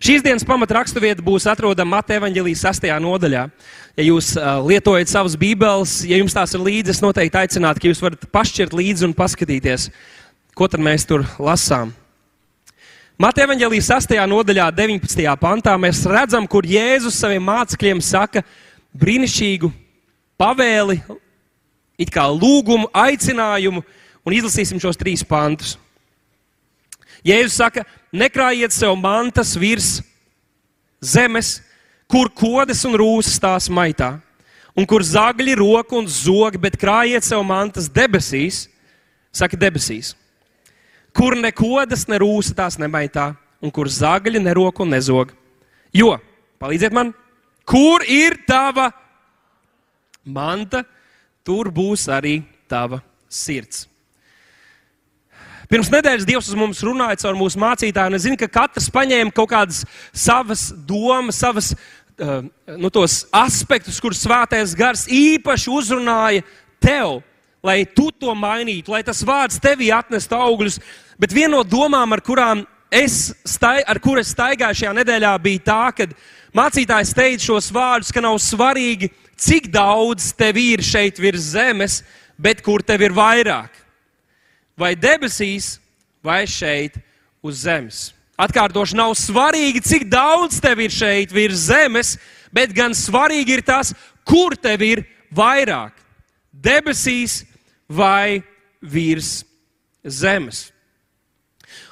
Šīs dienas pamatraksturvieta būs atrodama Mateja evaņģelijas 6. nodaļā. Ja jūs uh, lietojat savas bībeles, ja jums tās ir līdzi, es noteikti aicinātu, ka jūs varat pašķirt līdzi un paskatīties, ko tad mēs tur lasām. Mateja evaņģelijas 6. nodaļā, 19. pantā, mēs redzam, kur Jēzus saviem mācekļiem saka brīnišķīgu pavēli, it kā lūgumu, aicinājumu, un izlasīsim šos trīs pantus. Jēzus saka, nekrājiet sev mantas virs zemes, kur kodas un rūsas tās maitā, un kur zagļi, roka un zogi, bet krājiet sev mantas debesīs, saka debesīs, kur ne kodas, ne rūsa tās nemaitā, un kur zagļi, ne roka un nezog. Jo, palīdziet man, kur ir tava manta, tur būs arī tava sirds. Pirms nedēļas Dievs uz mums runāja caur mūsu mācītāju, un es zinu, ka katrs paņēma kaut kādas savas domas, savas uh, nu, tos aspektus, kurus svētais gars īpaši uzrunāja tev, lai tu to mainītu, lai tas vārds tevī atnestu augļus. Bet viena no domām, ar kurām es, stai, ar kur es staigāju šajā nedēļā, bija tā, ka mācītājs teica šos vārdus, ka nav svarīgi, cik daudz tev ir šeit virs zemes, bet kur tev ir vairāk vai debesīs, vai šeit uz zemes. Atkārtoši nav svarīgi, cik daudz tev ir šeit virs zemes, bet gan svarīgi ir tas, kur tev ir vairāk - debesīs vai virs zemes.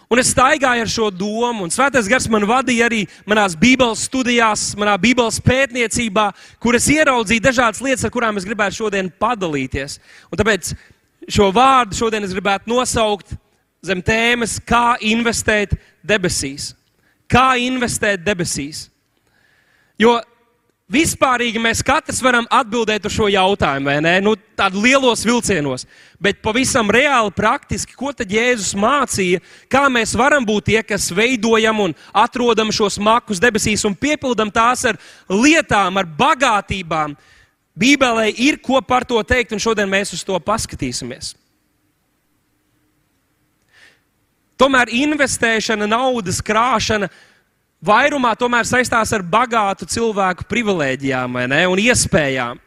Un es staigāju ar šo domu, un Svētais Gars man vadīja arī manās Bībeles studijās, manā Bībeles pētniecībā, kur es ieraudzīju dažādas lietas, ar kurām es gribētu šodien padalīties. Un tāpēc šo vārdu šodien es gribētu nosaukt zem tēmas, kā investēt debesīs. Kā investēt debesīs? Jo vispārīgi mēs katrs varam atbildēt uz šo jautājumu, vai ne? Nu, tādu lielos vilcienos. Bet pavisam reāli, praktiski, ko tad Jēzus mācīja, kā mēs varam būt tie, kas veidojam un atrodam šos makus debesīs un piepildam tās ar lietām, ar bagātībām, Bībelē ir ko par to teikt, un šodien mēs uz to paskatīsimies. Tomēr investēšana, naudas krāšana vairumā tomēr saistās ar bagātu cilvēku privilēģijām un iespējām.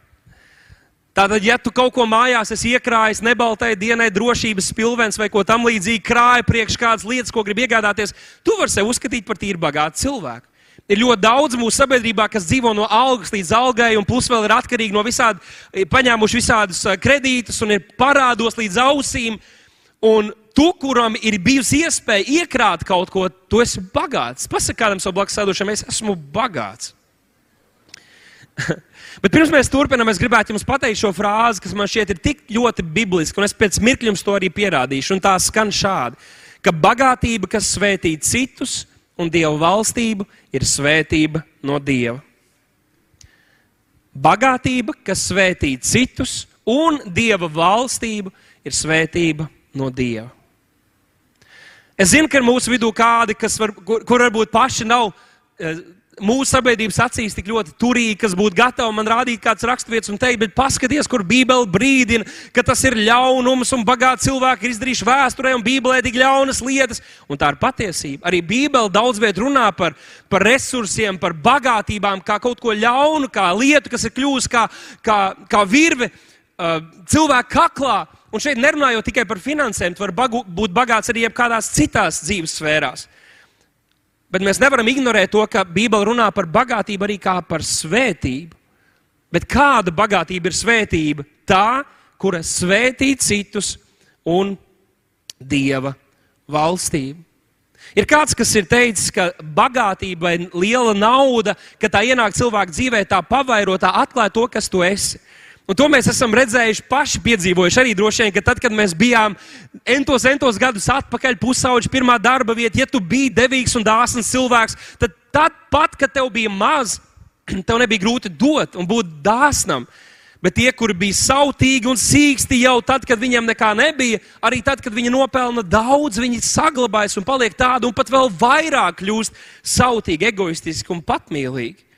Tātad, ja tu kaut ko mājās esi iekrājis nebaltai dienai, drošības pilvens vai ko tamlīdzīgu, krāja priekš kādas lietas, ko grib iegādāties, tu vari sevi uzskatīt par tīri bagātu cilvēku. Ir ļoti daudz mūsu sabiedrībā, kas dzīvo no algas līdz algai, un plus vēl ir atkarīgi no visādi, paņēmuši visādus eh, kredītus un ir parādos līdz ausīm. Un tu, kuram ir bijusi iespēja iekrāt kaut ko, tu esi bagāts. Pasakā kādam savam blakus sēdošam, es esmu bagāts. Bet pirms mēs turpinām, es gribētu jums pateikt šo frāzi, kas man šķiet ir tik ļoti bibliska, un es pēc mirkļa jums to arī pierādīšu. Un tā skan šādi, ka bagātība, kas svētī citus, un Dieva valstību ir svētība no Dieva. Bagātība, kas svētī citus, un Dieva valstību ir svētība no Dieva. Es zinu, ka ir mūsu vidū kādi, var, kur, kur varbūt paši nav eh, mūsu sabiedrības acīs tik ļoti turīgi, kas būtu gatavi man rādīt kādas raksturvietas un teikt, bet paskaties, kur Bībele brīdina, ka tas ir ļaunums un bagāti cilvēki ir izdarījuši vēsturē un Bībelē tik ļaunas lietas. Un tā ir patiesība. Arī Bībele daudz viet runā par, par resursiem, par bagātībām, kā kaut ko ļaunu, kā lietu, kas ir kļuvusi kā, kā, kā virve uh, cilvēku kaklā. Un šeit nerunājot tikai par finansēm, tu vari bagu, būt bagāts arī jebkādās citās dzīves sfērās. Bet mēs nevaram ignorēt to, ka Bībele runā par bagātību arī kā par svētību. Bet kāda bagātība ir svētība? Tā, kura svētī citus un dieva valstību. Ir kāds, kas ir teicis, ka bagātība vai liela nauda, ka tā ienāk cilvēka dzīvē, tā pavairo, tā atklāja to, kas tu esi. Un to mēs esam redzējuši paši, piedzīvojuši arī droši vien, ka tad, kad mēs bijām entos, entos gadus atpakaļ, pusauģi, pirmā darba vieta, ja tu biji devīgs un dāsns cilvēks, tad, tad pat, kad tev bija maz, tev nebija grūti dot un būt dāsnam. Bet tie, kuri bija sautīgi un sīksti jau tad, kad viņiem nekā nebija, arī tad, kad viņi nopelna daudz, viņi saglabājas un paliek tādi, un pat vēl vairāk kļūst sautīgi, egoistiski un patmīlīgi.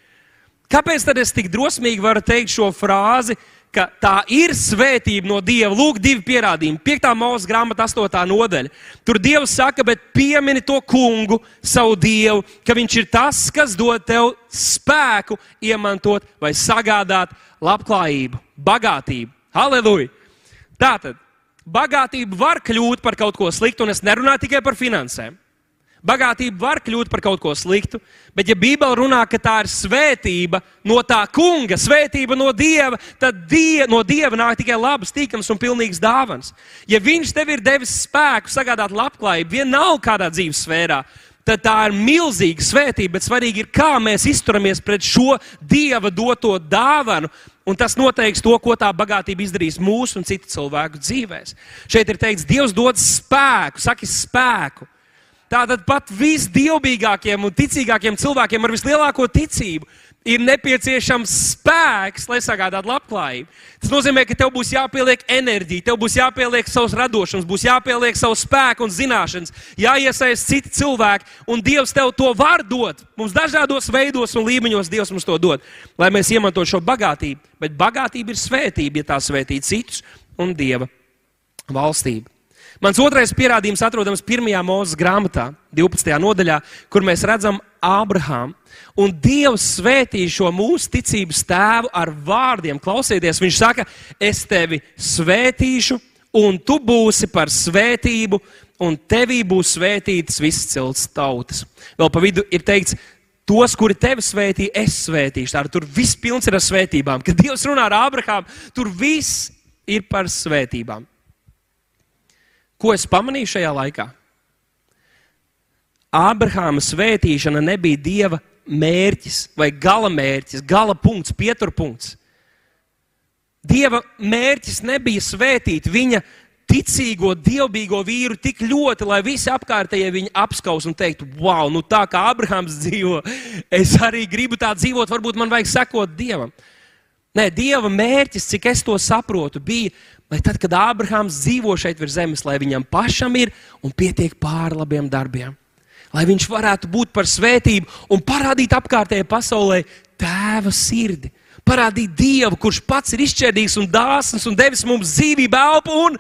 Kāpēc tad es tik drosmīgi varu teikt šo frāzi, ka tā ir svētība no Dieva. Lūk, divi pierādījumi. 5. mūža grāmata, 8. nodaļa. Tur Dievs saka, bet piemini to kungu, savu Dievu, ka Viņš ir tas, kas dod tev spēku iemantot vai sagādāt labklājību, bagātību. Halleluja! Tātad, bagātība var kļūt par kaut ko sliktu, un es nerunāju tikai par finansēm. Bagātība var kļūt par kaut ko sliktu, bet, ja Bībele runā, ka tā ir svētība no tā kunga, svētība no dieva, tad die, no dieva nāk tikai labas, tīkams un pilnīgs dāvans. Ja viņš tev ir devis spēku sagādāt labklājību, vienalga kādā dzīves sfērā, tad tā ir milzīga svētība, bet svarīgi ir, kā mēs izturamies pret šo dieva doto dāvanu. Un tas noteiks to, ko tā bagātība izdarīs mūsu un citu cilvēku dzīvēm. Šeit ir teikts, Dievs dod spēku, saki spēku. Tātad pat visdievīgākiem un ticīgākiem cilvēkiem ar vislielāko ticību ir nepieciešams spēks, lai sagādātu labklājību. Tas nozīmē, ka tev būs jāpieliek enerģija, tev būs jāpieliek savs radošums, būs jāpieliek savs spēks un zināšanas, jāiesaist citi cilvēki, un Dievs tev to var dot. Mums dažādos veidos un līmeņos Dievs mums to dod, lai mēs iemantotu šo bagātību. Bet bagātība ir svētība, ja tā svētī citus un Dieva valstību. Mans otrais pierādījums atrodams 1. mūža grāmatā, 12. nodaļā, kur mēs redzam Ābrahāmu. Un Dievs svētīja šo mūsu ticības tēvu ar vārdiem. Klausieties, viņš saka, es tevi svētīšu, un tu būsi par svētību, un tevī būs svētītas visas cilts tautas. Vēl pa vidu ir teikts, tos, kuri tevi svētī, es svētīšu. Tā, tur viss pilns ir ar svētībām. Kad Dievs runā ar Ābrahāmu, tur viss ir par svētībām. Ko es pamanīju šajā laikā? Ābrahāma svētīšana nebija dieva mērķis vai gala mērķis, gala punkts, pieturpunkts. Dieva mērķis nebija svētīt viņa ticīgo, dievbijīgo vīru tik ļoti, lai visi apkārtējie viņu apskaus un teiktu, wow, nu tā kā Abrahams dzīvo, es arī gribu tā dzīvot, varbūt man vajag sekot Dievam. Nē, Dieva mērķis, cik es to saprotu, bija lai tad, kad Ābrahāms dzīvo šeit virs zemes, lai viņam pašam ir un pietiek pāri labiem darbiem. Lai viņš varētu būt par svētību un parādīt apkārtējai pasaulē tēva sirdi. Parādīt Dievu, kurš pats ir izšķērdīgs un dāsns un devis mums dzīvību, elpu un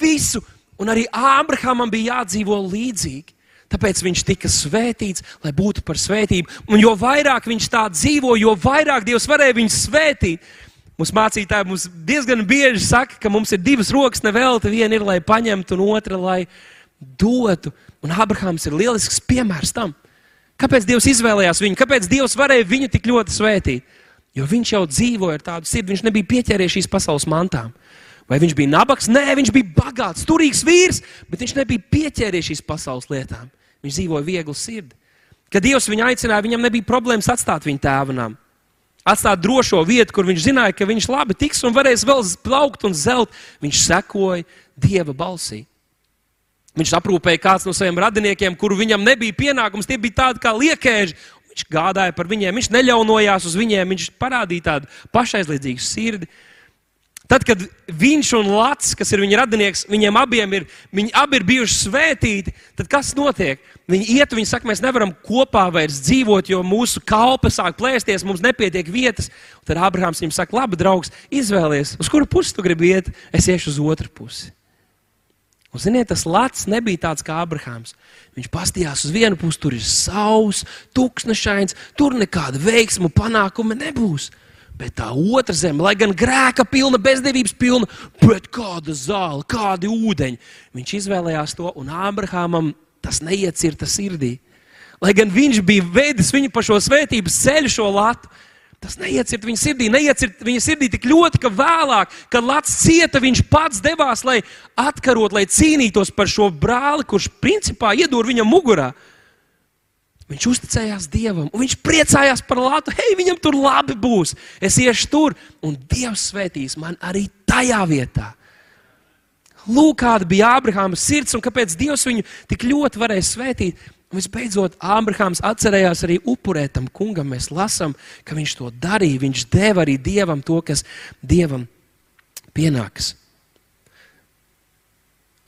visu. Un arī Ābrahamam bija jādzīvo līdzīgi. Tāpēc viņš tika svētīts, lai būtu par svētību. Un jo vairāk viņš tā dzīvo, jo vairāk Dievs varēja viņu svētīt. Mūsu mācītāji mums diezgan bieži saka, ka mums ir divas rokas nevelti. Viena ir, lai paņemtu, un otra, lai dotu. Un Abrahams ir lielisks piemērs tam. Kāpēc Dievs izvēlējās viņu? Kāpēc Dievs varēja viņu tik ļoti svētīt? Jo viņš jau dzīvoja ar tādu sirdi, viņš nebija pieķēries šīs pasaules mantām. Vai viņš bija nabaks? Nē, viņš bija bagāts, turīgs vīrs, bet viņš nebija pieķēries šīs pasaules lietām. Viņš dzīvoja vieglu sirdi. Kad Dievs viņu aicināja, viņam nebija problēmas atstāt viņa tēvanām atstāt drošo vietu, kur viņš zināja, ka viņš labi tiks un varēs vēl plaukt un zelt. Viņš sekoja Dieva balsī. Viņš aprūpēja kāds no saviem radiniekiem, kuru viņam nebija pienākums. Tie bija tādi kā liekēži. Viņš gādāja par viņiem, viņš neļaunojās uz viņiem, viņš parādīja tādu pašaizliedzīgu sirdi. Tad, kad viņš un Lats, kas ir viņa radinieks, viņiem abiem ir, viņi abi ir bijuši svētīti, tad kas notiek? Viņi iet, viņi saka, mēs nevaram kopā vairs dzīvot, jo mūsu kalpa sāk plēsties, mums nepietiek vietas. Un tad Abrahams viņam saka, labi, draugs, izvēlies, uz kuru pusi tu gribi iet, es iešu uz otru pusi. Un, ziniet, tas Lats nebija tāds kā Abrahams. Viņš pastījās uz vienu pusi, tur ir sauss, tūkstošains, tur nekāda veiksmu panākuma nebūs. Bet tā otra zeme, lai gan grēka pilna, bezdevības pilna, bet kāda zāle, kādi ūdeņi. Viņš izvēlējās to, un Ābrahamam tas neiecirta sirdī. Lai gan viņš bija veidojis viņu pa šo svētības ceļu, šo latu, tas neiecirta viņa sirdī. Neiecirta viņa sirdī tik ļoti, ka vēlāk, kad Lats cieta, viņš pats devās, lai atkarot, lai cīnītos par šo brāli, kurš principā iedūr viņam mugurā. Viņš uzticējās Dievam, un viņš priecājās par Latviju. Hei, viņam tur labi būs. Es iešu tur, un Dievs svētīs man arī tajā vietā. Lūk, kāda bija Ābrahāma sirds, un kāpēc Dievs viņu tik ļoti varēja svētīt. Un visbeidzot, Ābrahāms atcerējās arī upurēt tam kungam. Mēs lasām, ka viņš to darīja. Viņš deva arī Dievam to, kas Dievam pienāks.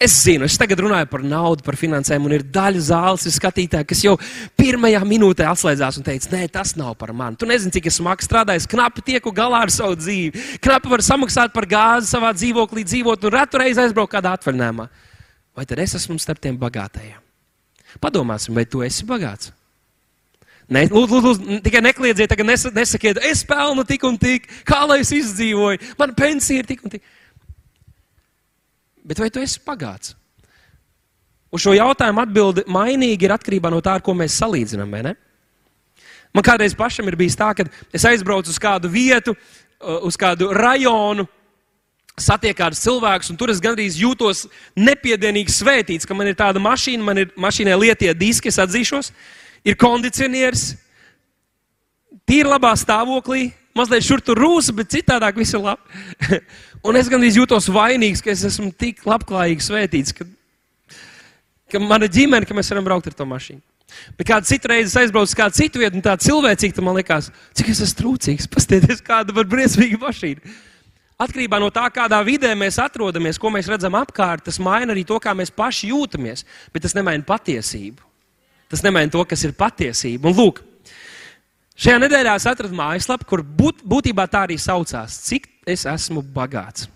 Es zinu, es tagad runāju par naudu, par finansēm, un ir daļa zāles, ir skatītāji, kas jau pirmajā minūtē atslēdzās un teica, nē, tas nav par mani. Tu nezini, cik es smagi strādāju, knapi tieku galā ar savu dzīvi, knapi var samaksāt par gāzi savā dzīvoklī, dzīvot un retu reizi aizbraukt kādā atvaļinājumā. Vai tad es esmu starp tiem bagātajiem? Padomāsim, vai tu esi bagāts? Ne, lūdzu, lūdzu, tikai nekliedzieties, tagad nesakiet, es pelnu tik un tik, kā lai es izdzīvoju, man pensija ir tik un tik. Bet vai tu esi pagāts? Uz šo jautājumu atbildi mainīgi ir atkarībā no tā, ar ko mēs salīdzinām. Man kādreiz pašam ir bijis tā, ka es aizbraucu uz kādu vietu, uh, uz kādu rajonu, satiek kādus cilvēkus, un tur es gandrīz jūtos nepiedienīgi svētīts, ka man ir tāda mašīna, man ir mašīnai lietie diski, es atzīšos, ir kondicionieris, tīri labā stāvoklī, mazliet šur tur rūsa, bet citādāk viss ir labi. un es gandrīz jūtos vainīgs, ka es esmu tik labklājīgi svētīts, ka, ka mana ģimene, ka mēs varam braukt ar to mašīnu. Bet kāda cita reize aizbraucu uz kādu citu vietu, un tā cilvēcīga, man liekas, cik es esmu trūcīgs. Pastieties, kāda var briesmīga mašīna. Atkarībā no tā, kādā vidē mēs atrodamies, ko mēs redzam apkārt, tas maina arī to, kā mēs paši jūtamies. Bet tas nemaina patiesību. Tas nemaina to, kas ir patiesība. Un lūk, Šajā nedēļā es atradu mājaslapu, kur būt, būtībā tā arī saucās, cik es esmu bagāts.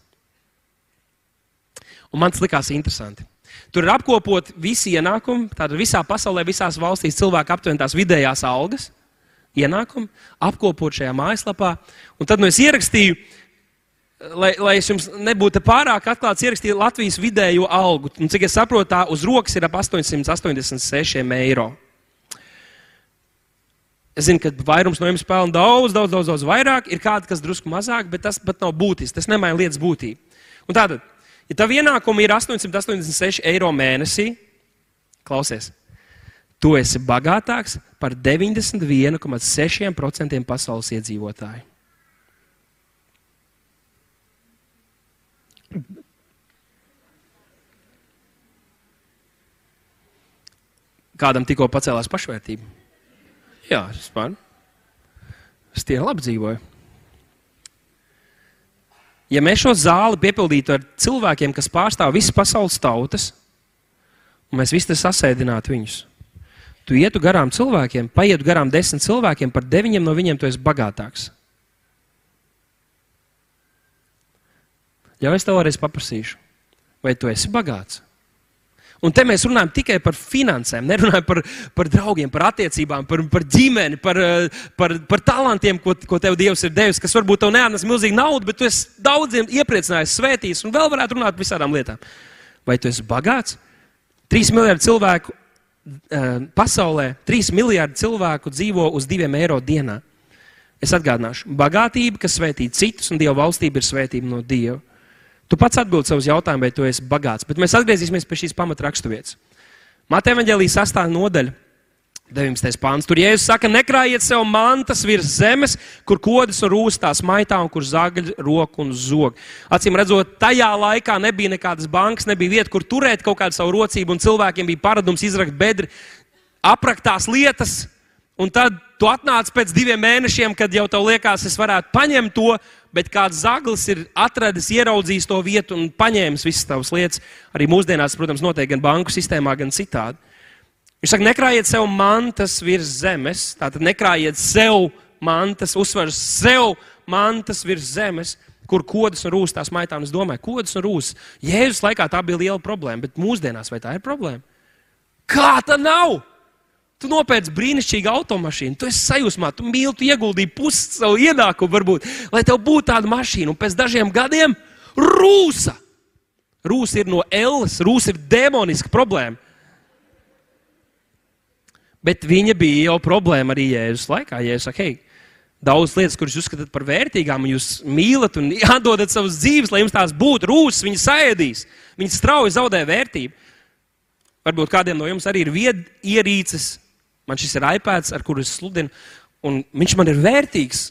Un man tas likās interesanti. Tur ir apkopot visi ienākumi, tātad visā pasaulē, visās valstīs cilvēki aptuveni tās vidējās algas, ienākumi, apkopot šajā mājaslapā. Un tad nu es ierakstīju, lai, lai es jums nebūtu pārāk atklāts, ierakstīju Latvijas vidējo algu. Un, cik es saprotu, tā uz rokas ir ap 886 eiro. Es zinu, ka vairums no jums pelna daudz, daudz, daudz, daudz vairāk. Ir kādi, kas drusku mazāk, bet tas pat nav būtiski. Tas nemaina lietas būtību. Un tātad, ja tav ienākumi ir 886 eiro mēnesī, klausies, tu esi bagātāks par 91,6% pasaules iedzīvotāju. Kādam tikko pacēlās pašvērtība? Jā, man. Es tie labi dzīvoju. Ja mēs šo zāli piepildītu ar cilvēkiem, kas pārstāv visas pasaules tautas, un mēs visi sasēdinātu viņus, tu ietu garām cilvēkiem, paietu garām desmit cilvēkiem, par deviņiem no viņiem tu esi bagātāks. Ja es tev vēlreiz paprasīšu, vai tu esi bagāts? Un te mēs runājam tikai par finansēm, nerunājam par, par draugiem, par attiecībām, par, par ģimeni, par, eh, par, par talantiem, ko, ko tev Dievs ir devis, kas varbūt tev neatnes milzīgu naudu, bet tu esi daudziem iepriecinājis, svētījis un vēl varētu runāt par visādām lietām. Vai tu esi bagāts? Trīs miljardi cilvēku uh, pasaulē, trīs miljardi cilvēku dzīvo uz diviem eiro dienā. Es atgādināšu, bagātība, kas svētī citus, un Dieva valstība ir svētība no Dieva. Tu pats atbild savus jautājumus, vai tu esi bagāts. Bet mēs atgriezīsimies pie šīs pamatraksturvietas. Mateja Vangelijas 8. nodaļa. 19. pāns. Tur Jēzus saka, nekrājiet sev mantas virs zemes, kur kodas un rūstās maitā un kur zagaļ roku un zog. Acīm redzot, tajā laikā nebija nekādas bankas, nebija vieta, kur turēt kaut kādu savu rocību, un cilvēkiem bija paradums izrakt bedri, apraktās lietas, un tad tu atnāc pēc diviem mēnešiem, kad jau tev liekas, es varētu paņemt to, bet kāds zaglis ir atradis, ieraudzījis to vietu un paņēmis visas tavas lietas. Arī mūsdienās, protams, notiek gan banku sistēmā, gan citādi. Viņš saka, nekrājiet sev mantas virs zemes, tātad nekrājiet sev mantas, uzsvers sev mantas virs zemes, kur kodas un rūsās maitā. Un es domāju, kodas un rūsas. Jēzus laikā tā bija liela problēma, bet mūsdienās vai tā ir problēma? Kā tā nav? Tu nopērci brīnišķīgu automašīnu, tu esi sajūsmā, tu mīli, tu ieguldīji pusi savu ienākumu, varbūt, lai tev būtu tāda mašīna. Un pēc dažiem gadiem rūsa. Rūsa ir no Elles, rūsa ir demoniska problēma. Bet viņa bija jau problēma arī Jēzus laikā. Jēzus saka, hei, daudz lietas, kuras jūs uzskatāt par vērtīgām, jūs mīlat un atdodat savas dzīves, lai jums tās būtu rūsas, viņas saēdīs, viņas strauji zaudē vērtību. Varbūt kādiem no jums arī ir viedierīces, Man šis ir iPads, ar kuru es sludinu. Un viņš man ir vērtīgs.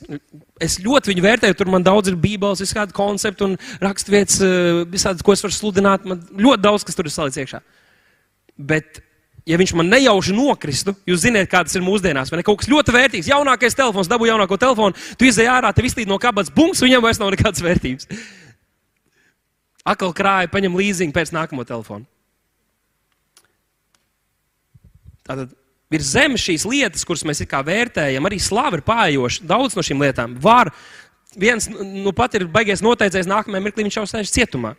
Es ļoti viņu vērtēju. Tur man daudz ir bībeles, visādi koncepti un raksturvietas, eh, visādi, ko es varu sludināt. Man ļoti daudz, kas tur ir salikts iekšā. Bet, ja viņš man nejauši nokristu, jūs zināt, kādas ir mūsdienās, vai ne? Kaut kas ļoti vērtīgs, jaunākais telefons, dabū jaunāko telefonu, tu izēj ārā, tev izlīd no kabatas bums, viņam vairs nav nekādas vērtības. Atkal krāja, paņem līzingu pēc nākamo telefonu. Tātad virs zemes šīs lietas, kuras mēs vērtējam, arī slāva ir pājoša. Daudz no šīm lietām var. Viens nu, pat ir baigies noteicējis, nākamajā mirklī viņš jau sēž cietumā.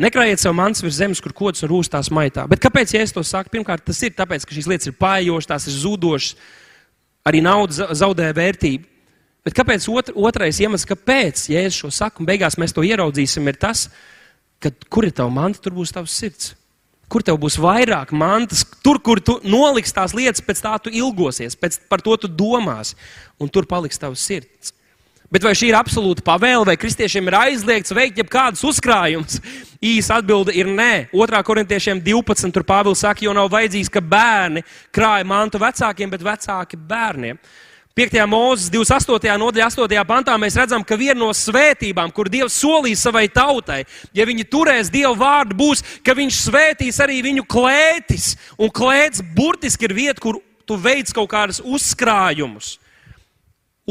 Nekrājiet sev mans virs zemes, kur kods un rūstās maitā. Bet kāpēc ja es to saku? Pirmkārt, tas ir tāpēc, ka šīs lietas ir pājošas, tās ir zudošas, arī nauda zaudē vērtību. Bet kāpēc otr, otrais iemesls, kāpēc, ja es šo saku, un beigās mēs to ieraudzīsim, ir tas, ka kur ir tava manta, tur būs tavs sirds. Kur tev būs vairāk mantas, tur, kur tu noliksi tās lietas, pēc tā tu ilgosies, pēc, par to tu domās, un tur paliks tavs sirds. Bet vai šī ir absolūta pavēle, vai kristiešiem ir aizliegts veikt jebkādus uzkrājumus? Īsa atbilde ir nē. 2. korintiešiem 12. tur Pāvils saka, jo nav vajadzīgs, ka bērni krāja mantu vecākiem, bet vecāki bērniem. 5. mūzes 28. nodaļā, 8. pantā mēs redzam, ka viena no svētībām, kur Dievs solīs savai tautai, ja viņi turēs Dieva vārdu, būs, ka Viņš svētīs arī viņu klētis. Un klēts burtiski ir vieta, kur tu veic kaut kādus uzkrājumus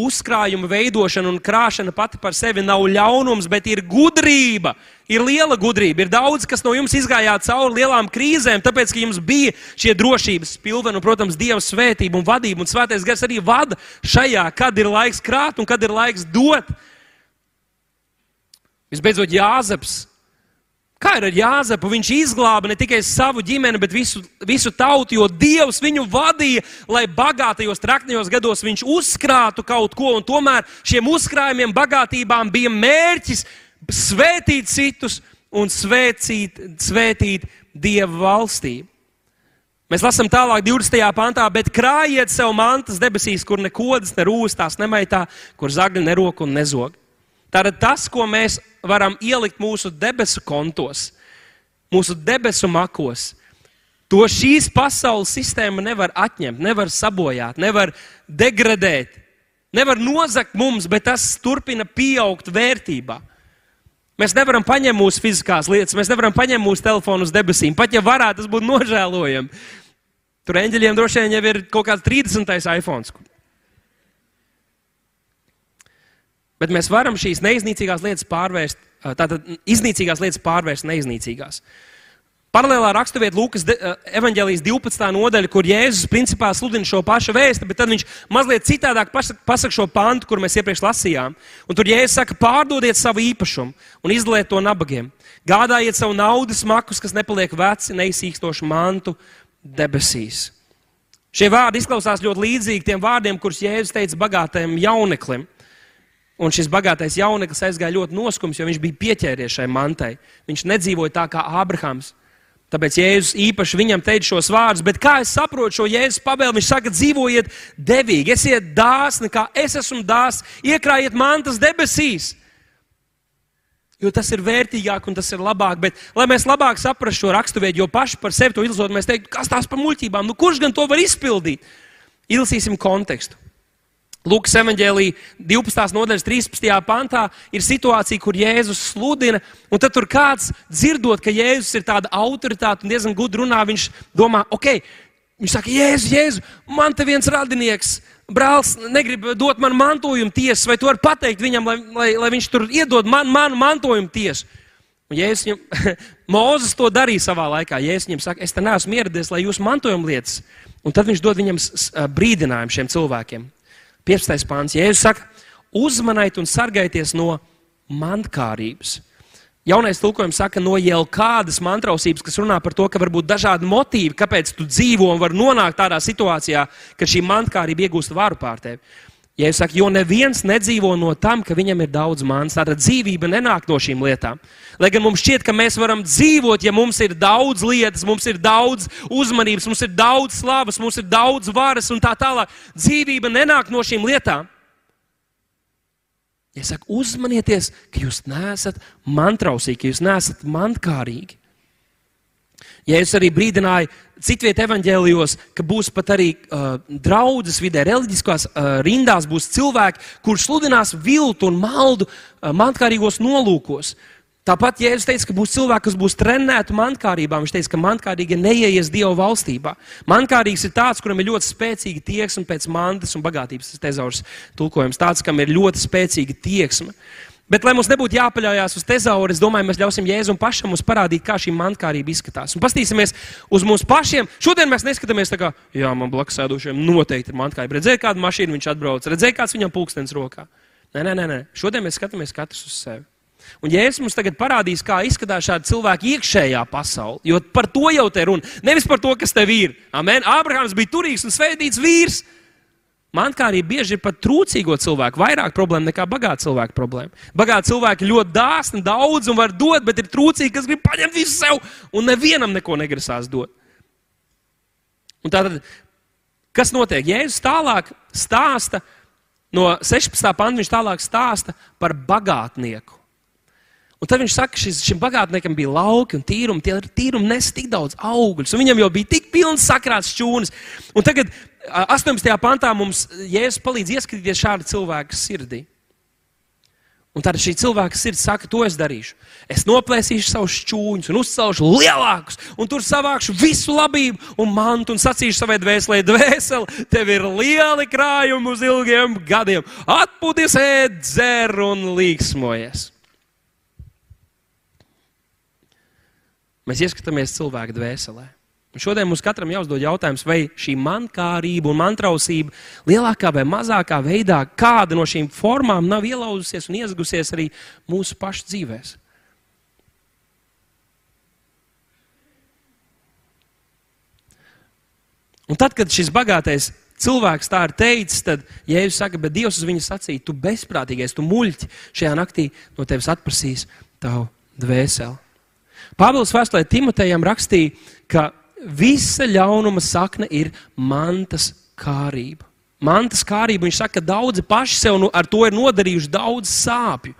uzkrājuma veidošana un krāšana pati par sevi nav ļaunums, bet ir gudrība. Ir liela gudrība. Ir daudz, kas no jums izgājāt cauri lielām krīzēm, tāpēc, ka jums bija šie drošības pilveni un, protams, Dieva svētība un vadība. Un svētais gars arī vada šajā, kad ir laiks krāt un kad ir laiks dot. Visbeidzot, Jāzeps Kā ir ar Jāzepu? Viņš izglāba ne tikai savu ģimeni, bet visu, visu tautu, jo Dievs viņu vadīja, lai bagātajos, trakņajos gados viņš uzkrātu kaut ko. Un tomēr šiem uzkrājumiem, bagātībām bija mērķis svētīt citus un svētīt, svētīt Dieva valstību. Mēs lasām tālāk, 20. pantā, bet krājiet sev mantas debesīs, kur nekodas, ne rūstās, nemaitā, kur zagļi nerok un nezog. Tātad tas, ko mēs varam ielikt mūsu debesu kontos, mūsu debesu makos, to šīs pasaules sistēma nevar atņemt, nevar sabojāt, nevar degradēt, nevar nozagt mums, bet tas turpina pieaugt vērtībā. Mēs nevaram paņemt mūsu fiziskās lietas, mēs nevaram paņemt mūsu telefonu uz debesīm. Pat ja varētu, tas būtu nožēlojami. Tur eņģeļiem droši vien jau ir kaut kāds 30. iPhone. Bet mēs varam šīs neiznīcīgās lietas pārvērst, tātad iznīcīgās lietas pārvērst neiznīcīgās. Paralēlā raksturvieta Lūkas evanģēlijas 12. nodaļa, kur Jēzus principā sludina šo pašu vēstu, bet tad viņš mazliet citādāk pasaka šo pantu, kur mēs iepriekš lasījām. Un tur Jēzus saka, pārdodiet savu īpašumu un izdaliet to nabagiem. Gādājiet savu naudas makus, kas nepaliek veci, neizsīkstošu mantu debesīs. Šie vārdi izklausās ļoti līdzīgi tiem vārdiem, kurus Jēzus teica bagātajam jauneklim. Un šis bagātais jauneklis aizgāja ļoti noskums, jo viņš bija pieķēries šai mantai. Viņš nedzīvoja tā kā Ābrahams. Tāpēc Jēzus īpaši viņam teica šos vārdus, bet kā es saprotu šo Jēzus pavēlu, viņš saka, dzīvojiet devīgi, esiet dāsni, kā es esmu dāsns, iekrājiet mantas debesīs. Jo tas ir vērtīgāk un tas ir labāk. Bet, lai mēs labāk saprastu šo raksturvietu, jo paši par sevi to izlasot, mēs teiktu, kas tās par muļķībām, nu kurš gan to var izpildīt? Ilsīsim kontekstu. Lūkas evanģēlī 12. nodaļas 13. pantā ir situācija, kur Jēzus sludina, un tad tur kāds dzirdot, ka Jēzus ir tāda autoritāte un diezgan gudri runā, viņš domā, ok, viņš saka, Jēzus, Jēzus, man te viens radinieks, brālis negrib dot man mantojumu tiesu, vai tu vari pateikt viņam, lai, lai, lai viņš tur iedod man, manu mantojumu tiesu. Un Jēzus viņam, Mozus to darīja savā laikā. Jēzus viņam saka, es te neesmu ieradies, lai jūs mantojumu lietas. Un tad viņš dod viņam brīdinājumu šiem cilvēkiem. 15. pāns. Jēzus saka, uzmaniet un sargājieties no mantkārības. Jaunais tulkojums saka, no jau kādas mantrausības, kas runā par to, ka var būt dažādi motīvi, kāpēc tu dzīvo un var nonākt tādā situācijā, ka šī mantkārība iegūst varu pār tevi. Ja es saku, jo neviens nedzīvo no tam, ka viņam ir daudz manas, tāda dzīvība nenāk no šīm lietām. Lai gan mums šķiet, ka mēs varam dzīvot, ja mums ir daudz lietas, mums ir daudz uzmanības, mums ir daudz slavas, mums ir daudz varas un tā tālāk. Dzīvība nenāk no šīm lietām. Ja saku, uzmanieties, ka jūs neesat mantrausīgi, ka jūs neesat mantkārīgi. Es arī brīdināju citviet evaņģēlijos, ka būs pat arī uh, draudzes vidē, reliģiskās uh, rindās būs cilvēki, kurš sludinās viltu un maldu uh, mantkārīgos nolūkos. Tāpat Jēzus teica, ka būs cilvēki, kas būs trenēti mantkārībā. Viņš teica, ka mantkārīgi neieies Dieva valstībā. Mantkārīgs ir tāds, kuram ir ļoti spēcīga tieksme pēc mantas un bagātības. Tas tezaurs tulkojums tāds, kam ir ļoti spēcīga tieksme. Bet, lai mums nebūtu jāpaļaujas uz tezauru, es domāju, mēs ļausim Jēzum pašam mums parādīt, kā šī mantkārība izskatās. Un paskatīsimies uz mums pašiem. Šodien mēs neskatāmies tā kā, jā, man blakus sēdošiem noteikti ir mantkārība. Redzēju, kādu mašīnu viņš atbrauc, redzēju, kāds viņam pulkstenis rokā. Nē, nē, nē, nē. Šodien mēs skatāmies katrs uz sevi. Un Jēzus mums tagad parādīs, kā izskatās šāda cilvēka iekšējā pasaule. Jo par to jau te runa. Nevis par to, kas tev ir. Amen. Ābrahāms bija turīgs un svētīts vīrs. Man kā arī bieži ir pat trūcīgo cilvēku vairāk problēmu nekā bagāta cilvēka problēma. Bagāti cilvēki ļoti dāsni, daudz un var dot, bet ir trūcīgi, kas grib paņemt visu sev un nevienam neko negrasās dot. Un tātad, kas notiek? Jēzus tālāk stāsta no 16. panta, viņš tālāk stāsta par bagātnieku. Un tad viņš saka, ka šis, šim bagātniekam bija lauki un tīrumi. Tie tīrumi nes tik daudz augļus, un viņam jau bija tik pilns sakrāts šķūnis. Un tagad 18. pantā mums Jēzus palīdz ieskatīties šāda cilvēka sirdī. Un tad šī cilvēka sirds saka, to es darīšu. Es noplēsīšu savus šķūņus un uzcelšu lielākus, un tur savākšu visu labību un mantu un sacīšu savai dvēselē, dvēseli, tev ir lieli krājumi uz ilgiem gadiem. Atpūties, dzer un līksmojies. Mēs ieskatāmies cilvēka dvēselē. Šodien mums katram jāuzdod jautājums, vai šī mankārība un mantrausība lielākā vai mazākā veidā, kāda no šīm formām nav ielauzusies un iezgusies arī mūsu pašu dzīvēm. Un tad, kad šis bagātais cilvēks tā ir teicis, tad Jēzus saka, bet Dievs uz viņu sacīja, tu bezprātīgais, tu muļķi šajā naktī no tevis atprasīs tavu dvēseli. Pāvils vēstulē Timotejam rakstīja, ka visa ļaunuma sakne ir mantas kārība. Mantas kārība, viņš saka, ka daudzi paši sev nu, ar to ir nodarījuši daudz sāpju.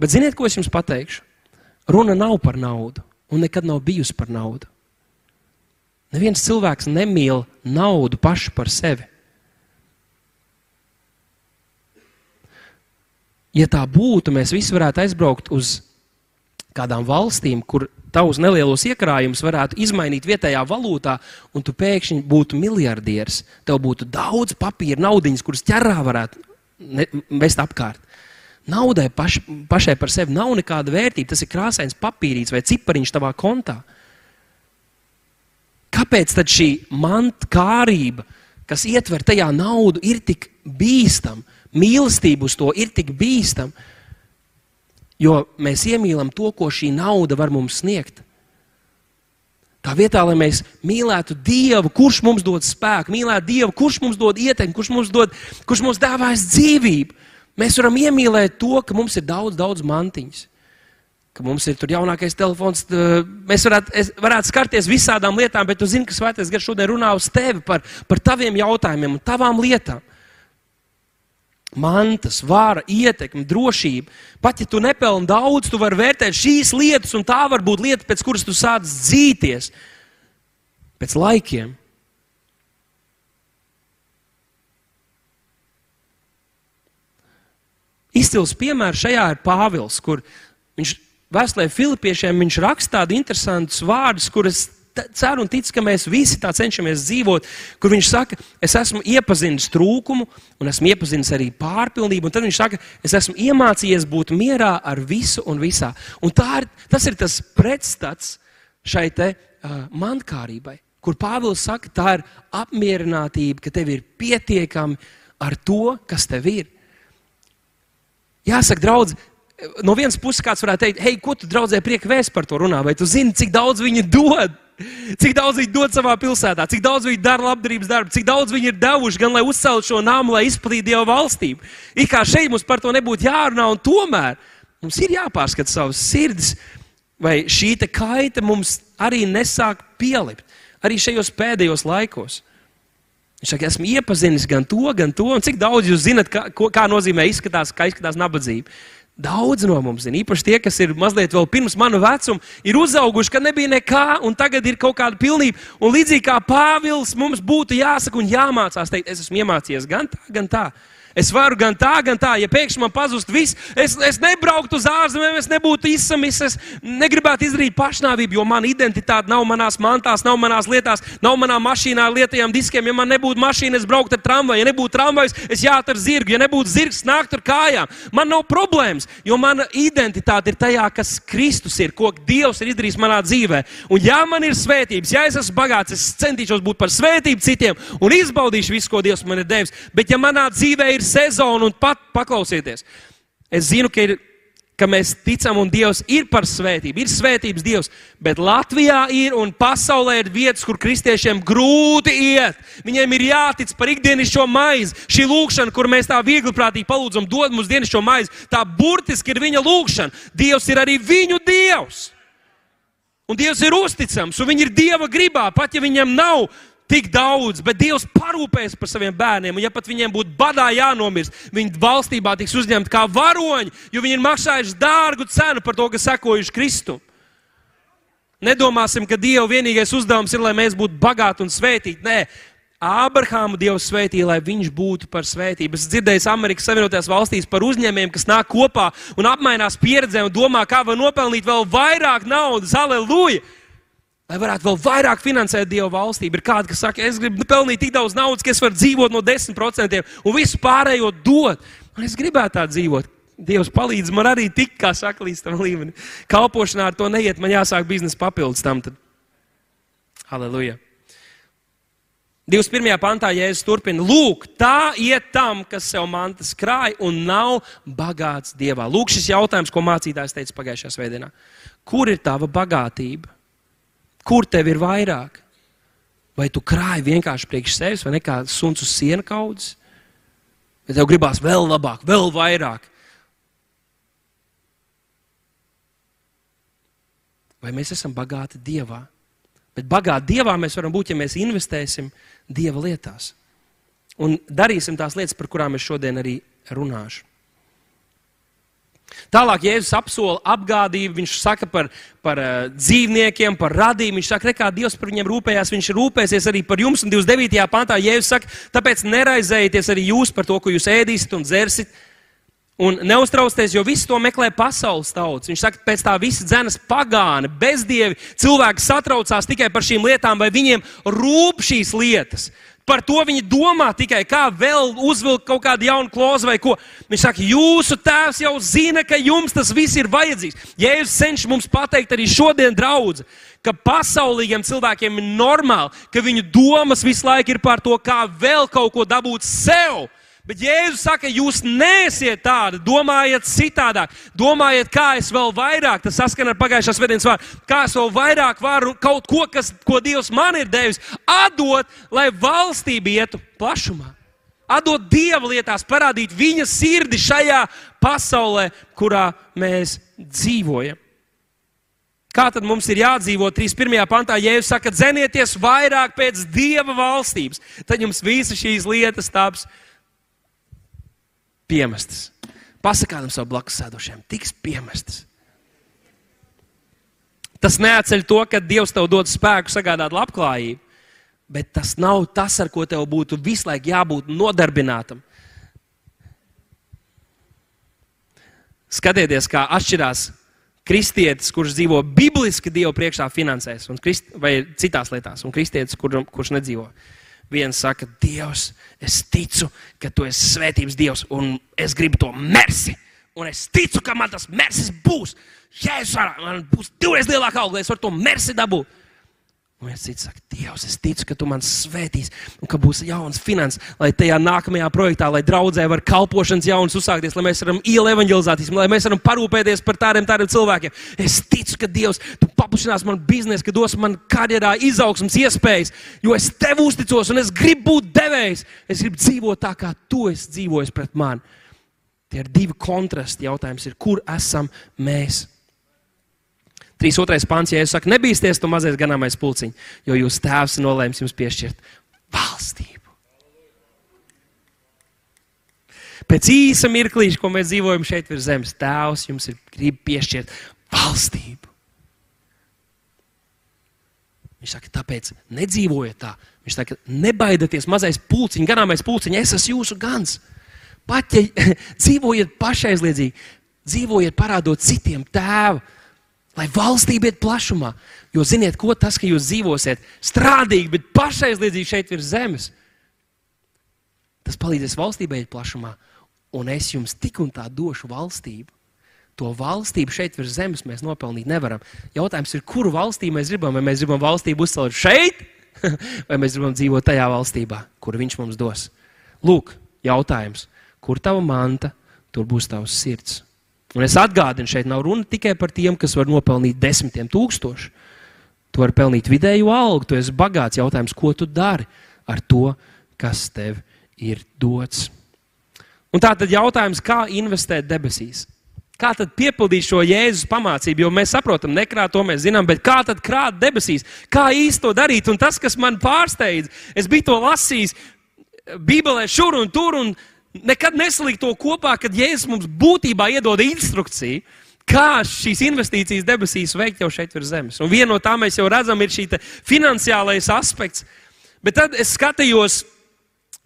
Bet ziniet, ko es jums pateikšu? Runa nav par naudu, un nekad nav bijusi par naudu. Neviens cilvēks nemīl naudu pašu par sevi. Ja tā būtu, mēs visi varētu aizbraukt uz kādām valstīm, kur tavus nelielos iekrājumus varētu izmainīt vietējā valūtā, un tu pēkšņi būtu miljardieris. Tev būtu daudz papīra, naudiņas, kuras ķerā varētu vest apkārt. Naudai paš, pašai par sevi nav nekāda vērtība. Tas ir krāsains papīrīts vai cipariņš tavā kontā. Kāpēc tad šī mantkārība, kas ietver tajā naudu, ir tik bīstama? Mīlestība uz to ir tik bīstama Jo mēs iemīlam to, ko šī nauda var mums sniegt. Tā vietā, lai mēs mīlētu Dievu, kurš mums dod spēku, mīlētu Dievu, kurš mums dod ietekmi, kurš mums, dod, kurš mums dāvājas dzīvību, mēs varam iemīlēt to, ka mums ir daudz, daudz mantiņas. Ka mums ir tur jaunākais telefons, mēs varētu, varētu skarties visādām lietām, bet tu zini, ka Svētais Gars šodien runā uz tevi par, par taviem jautājumiem un tavām lietām mantas, vara, ietekme, drošība. Pat ja tu nepelni daudz, tu vari vērtēt šīs lietas, un tā var būt lieta, pēc kuras tu sāc dzīties pēc laikiem. Izcils piemērs šajā ir Pāvils, kur viņš vēstulē Filipiešiem viņš raksta tādu interesantus vārdus, kurus ceru un ticu, ka mēs visi tā cenšamies dzīvot, kur viņš saka, es esmu iepazinis trūkumu, un esmu iepazinis arī pārpilnību, un tad viņš saka, es esmu iemācījies būt mierā ar visu un visā. Un ir, tas ir tas pretstats šai te uh, mankārībai, kur Pāvils saka, tā ir apmierinātība, ka tev ir pietiekami ar to, kas tev ir. Jāsaka, draugs, no vienas puses kāds varētu teikt, hei, ko tu draudzē prieka vēst par to runā, vai tu zini, cik daudz viņi dod? Cik daudz viņi dod savā pilsētā, cik daudz viņi dara labdarības darbu, cik daudz viņi ir devuši gan lai uzceltu šo nāmu, lai izplatītu Dieva valstību. It kā šeit mums par to nebūtu jārunā, un tomēr mums ir jāpārskata savas sirdis, vai šī kaita mums arī nesāk pielikt, arī šajos pēdējos laikos. Viņš saka, esmu iepazinis gan to, gan to, un cik daudz jūs zinat, kā, kā nozīmē izskatās, kā izskatās nabadzība. Daudz no mums, zin, īpaši tie, kas ir mazliet vēl pirms manu vecumu, ir uzauguši, ka nebija nekā, un tagad ir kaut kāda pilnība. Un līdzīgi kā Pāvils, mums būtu jāsaka un jāmācās teikt, es esmu iemācījies gan tā, gan tā. Es varu gan tā, gan tā. Ja pēkšņi man pazust viss, es, es nebrauktu uz ārzemēm, es nebūtu izsamis, es negribētu izdarīt pašnāvību, jo mana identitāte nav manās mantās, nav manās lietās, nav manā mašīnā ar lietajām diskiem. Ja man nebūtu mašīna, es brauktu ar tramvaju, ja nebūtu tramvajs, es jātu ar zirgu, ja nebūtu zirgs, nākt ar kājām. Man nav problēmas. jo mana identitāte ir tajā, kas Kristus ir, ko Dievs ir izdarījis manā dzīvē. Un, ja man ir svētības, ja es esmu bagāts, es centīšos būt par svētību citiem un izbaudīšu visu, ko Dievs man ir devis. Bet, ja manā dzīvē ir sezona un pat paklausieties, es zinu, ka ir ka mēs ticam un Dievs ir par svētību, ir svētības Dievs, bet Latvijā ir un pasaulē ir vietas, kur kristiešiem grūti iet. Viņiem ir jātic par ikdienišķo maizi. Šī lūkšana, kur mēs tā viegli prātīgi palūdzam, dod mums dienascho maizi, tā burtiski ir viņa lūkšana. Dievs ir arī viņu Dievs. Un Dievs ir uzticams, un viņi ir Dieva gribā, pat ja viņam nav tik daudz, bet Dievs parūpēs par saviem bērniem. Un, ja pat viņiem būtu badā jānomirst, viņi valstībā tiks uzņemti kā varoņi, jo viņi ir maksājuši dārgu cenu par to, ka sekojuši Kristu. Nedomāsim, ka Dieva vienīgais uzdevums ir, lai mēs būtu bagāti un svētīti. Nē, Ābrahāmu Dievs svētīja, lai viņš būtu par svētību. Es dzirdēju Amerikas Savienotajās valstīs par uzņēmējiem, kas nāk kopā un apmainās pieredzē un domā, kā var nopelnīt vēl vairāk naudas. Aleluja! Lai varētu vēl vairāk finansēt Dieva valstību. Ir kādi, kas saka, es gribu pelnīt tik daudz naudas, ka es varu dzīvot no 10% un visu pārējo dot. Un es gribētu tā dzīvot. Dievs palīdz man arī tik, kā saka, līdz tam līmenim. Kalpošanā ar to neiet, man jāsāk biznesa papildus tam. Tad. Halleluja! 21. pantā Jēzus turpina, lūk, tā iet tam, kas sev mantas krāj un nav bagāts Dievā. Lūk, šis jautājums, ko mācītājs teica pagājušajā svētdienā. Kur ir tava bagātība? Kur tev ir vairāk? Vai tu krāji vienkārši priekš sevis, vai kā suns uz siena kaudzes? Vai tev gribās vēl labāk, vēl vairāk? Vai mēs esam bagāti Dievā? Bet bagāti Dievā mēs varam būt, ja mēs investēsim Dieva lietās. Un darīsim tās lietas, par kurām es šodien arī runāšu. Tālāk Jēzus apsola apgādību, viņš saka par, par uh, dzīvniekiem, par radījumu. Viņš saka, kā Dievs par viņiem rūpējās, viņš rūpēsies arī par jums. Un 29. pantā Jēzus saka, tāpēc neraizējieties arī jūs par to, ko jūs ēdīsiet un dzersiet. Un neuztraucieties, jo visu to meklē pasaules tauts. Viņš saka, pēc tā visa dzēnas pagāni, bezdievi, cilvēki satraucās tikai par šīm lietām, vai viņiem rūp šīs lietas. Par to viņi domā tikai, kā vēl uzvilkt kaut kādu jaunu klozu vai ko. Viņš saka, jūsu tēvs jau zina, ka jums tas viss ir vajadzīgs. Jēzus cenšas mums pateikt arī šodien, draugi, ka pasaulīgiem cilvēkiem ir normāli, ka viņu domas visu laiku ir par to, kā vēl kaut ko dabūt sev Bet Jēzus saka, jūs neesiet tādi, domājiet citādāk, domājiet, kā es vēl vairāk, tas saskan ar pagājušās svētdienas vārdu, kā es vēl vairāk varu kaut ko, kas, ko Dievs man ir devis, atdot, lai valstība ietu plašumā. Atdot Dieva lietās, parādīt viņa sirdi šajā pasaulē, kurā mēs dzīvojam. Kā tad mums ir jādzīvo 31. pantā, ja jūs sakat, zenieties vairāk pēc Dieva valstības, tad jums visas šīs lietas taps piemestas. Pasakādam savu blakus sēdošiem, tiks piemestas. Tas neatceļ to, ka Dievs tev dod spēku sagādāt labklājību, bet tas nav tas, ar ko tev būtu visu laiku jābūt nodarbinātam. Skatieties, kā atšķirās kristietis, kurš dzīvo bibliski Dievu priekšā finansēs, krist, vai citās lietās, un kristietis, kur, kurš nedzīvo. Viens saka, Dievs, es ticu, ka tu esi svētības Dievs, un es gribu to mersi. Un es ticu, ka man tas mersis būs. Jēzus, man būs divreiz lielāka auga, lai es varu to mersi dabūt. Un viens cits saka, Dievs, es ticu, ka tu man svētīs, un ka būs jauns finanses, lai tajā nākamajā projektā, lai draudzē var kalpošanas jaunas uzsākties, lai mēs varam ielu evanģelizācijas, lai mēs varam parūpēties par tādiem, tādiem cilvēkiem. Es ticu, ka Dievs, tu paplašinās man biznesu, ka dos man karjerā izaugsmas iespējas, jo es tev uzticos un es gribu būt devējs. Es gribu dzīvot tā, kā tu esi dzīvojis pret mani. Tie ir divi kontrasti. Jautājums ir, kur esam mēs? 3.2. pāns, ja es saku, nebīsties, tu mazais ganāmais pulciņš, jo jūs tēvs ir nolēmis jums piešķirt valstību. Pēc īsa mirklīša, ko mēs dzīvojam šeit virs zemes, tēvs jums ir grib piešķirt valstību. Viņš saka, tāpēc nedzīvojiet tā. Viņš saka, nebaidieties, mazais pulciņš, ganāmais pulciņš, es esmu jūsu gans. Pat ja dzīvojiet pašaizliedzīgi, dzīvojiet parādot citiem tēvu Lai valstība iet plašumā. Jo ziniet, ko tas, ka jūs dzīvosiet strādīgi, bet pašaizliedzīgi šeit virs zemes, tas palīdzēs valstībai iet plašumā. Un es jums tik un tā došu valstību. To valstību šeit virs zemes mēs nopelnīt nevaram. Jautājums ir, kuru valstī mēs gribam? Vai mēs gribam valstību uzcelt šeit, vai mēs gribam dzīvot tajā valstībā, kuru viņš mums dos? Lūk, jautājums, kur tava manta, tur būs tavs sirds. Un es atgādinu, šeit nav runa tikai par tiem, kas var nopelnīt desmitiem tūkstošu. Tu vari pelnīt vidēju algu, tu esi bagāts. Jautājums, ko tu dari ar to, kas tev ir dots? Un tā tad jautājums, kā investēt debesīs? Kā tad piepildīt šo Jēzus pamācību? Jo mēs saprotam, nekrāt to mēs zinām, bet kā tad krāt debesīs? Kā īsti to darīt? Un tas, kas man pārsteidz, es biju to lasījis Bībelē šur un tur, un nekad nesalikt to kopā, kad Jēzus mums būtībā iedod instrukciju. Kā šīs investīcijas debesīs veikt jau šeit virs zemes? Un viena no tām mēs jau redzam, ir šī finansiālais aspekts. Bet tad es skatījos,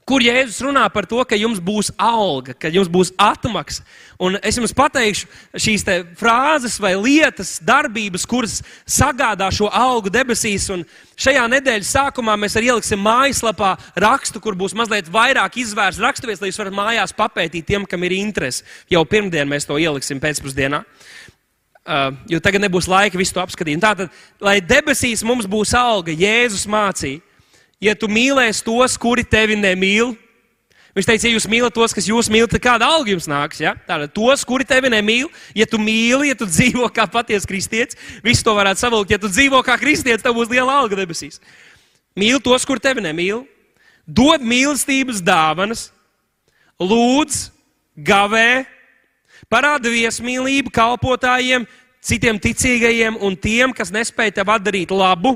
kur Jēzus runā par to, ka jums būs alga, ka jums būs atmaksa. Un es jums pateikšu šīs frāzes vai lietas, darbības, kuras sagādā šo algu debesīs. Un šajā nedēļas sākumā mēs arī ieliksim mājaslapā rakstu, kur būs mazliet vairāk izvērsts raksturvies, lai jūs varat mājās papētīt tiem, kam ir interese. Jau pirmdien mēs to ieliksim pēcpusdienā. Uh, jo tagad nebūs laika visu to apskatīt. Tātad, lai debesīs mums būs alga, Jēzus mācīja ja tu mīlēsi tos, kuri tevi nemīl, Viņš teica, ja jūs mīlat tos, kas jūs mīlat, tad kāda alga jums nāks? Ja? Tātad tos, kuri tevi nemīl, ja tu mīli, ja tu dzīvo kā patiesa kristietis, visu to varētu savilkt. Ja tu dzīvo kā kristietis, tev būs liela alga debesīs. Mīli tos, kuri tevi nemīl, dod mīlestības dāvanas, lūdz, gavē, parāda viesmīlību kalpotājiem, citiem ticīgajiem un tiem, kas nespēja tev atdarīt labu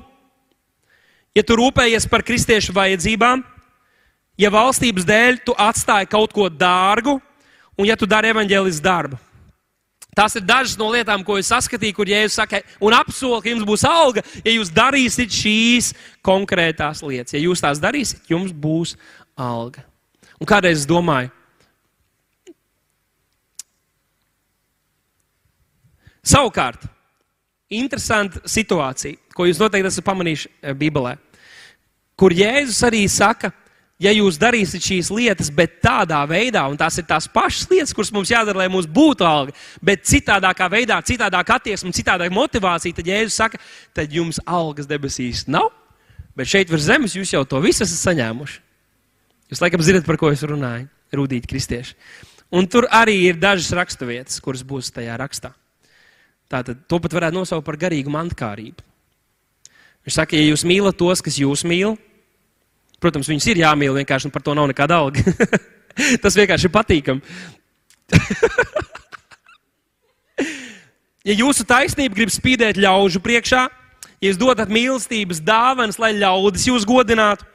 ja tu rūpējies par kristiešu vajadzībām, ja valstības dēļ tu atstāji kaut ko dārgu, un ja tu dari evaņģēlis darbu. Tās ir dažas no lietām, ko es saskatīju, kur Jēzus saka, un apsolu, ka jums būs alga, ja jūs darīsiet šīs konkrētās lietas. Ja jūs tās darīsiet, jums būs alga. Un kādreiz es domāju, savukārt, interesanta situācija, ko jūs noteikti esat pamanījuši eh, Bībelē kur Jēzus arī saka, ja jūs darīsiet šīs lietas, bet tādā veidā, un tās ir tās pašas lietas, kuras mums jādara, lai mums būtu alga, bet citādākā veidā, citādākā attieksme, citādākā motivācija, tad Jēzus saka, tad jums algas debesīs nav, bet šeit virs zemes jūs jau to visu esat saņēmuši. Jūs laikam zinat, par ko es runāju, rūtīt kristieši. Un tur arī ir dažas raksturvietas, kuras būs tajā rakstā. Tātad to pat varētu nosaukt par garīgu mantkārību. Viņš saka, ja jūs mīlat tos, kas jūs mīl, Protams, viņus ir jāmīl vienkārši, un par to nav nekāda alga. Tas vienkārši ir patīkami. ja jūsu taisnība grib spīdēt ļaužu priekšā, ja jūs dodat mīlestības dāvanas, lai ļaudis jūs godinātu,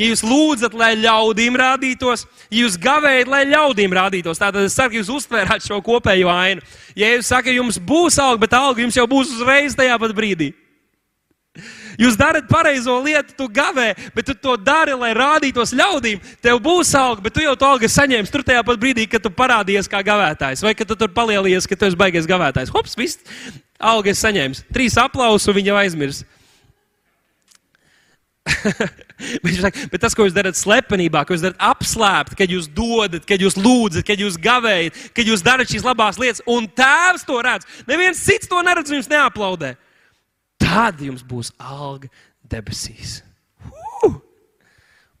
ja jūs lūdzat, lai ļaudīm rādītos, ja jūs gavējat, lai ļaudīm rādītos, tad es ka jūs uztvērāt šo kopējo ainu. Ja jūs sakat, jums būs alga, bet alga jums jau būs uzreiz tajā pat brīdī. Jūs darat pareizo lietu, tu gavē, bet tu to dari, lai rādītos ļaudīm. Tev būs alga, bet tu jau to algu saņemsi tur tajā pat brīdī, kad tu parādījies kā gavētājs, vai kad tu tur palielījies, ka tu esi baigies gavētājs. Hops, viss, alga es saņēmu. Trīs aplausus, un viņa jau aizmirs. bet, saka, bet tas, ko jūs darat slepenībā, ko jūs darat apslēpt, kad jūs dodat, kad jūs lūdzat, kad jūs gavējat, kad jūs darat šīs labās lietas, un tēvs to redz, neviens cits to neredz, jums neaplaudē tad jums būs alga debesīs. Uh!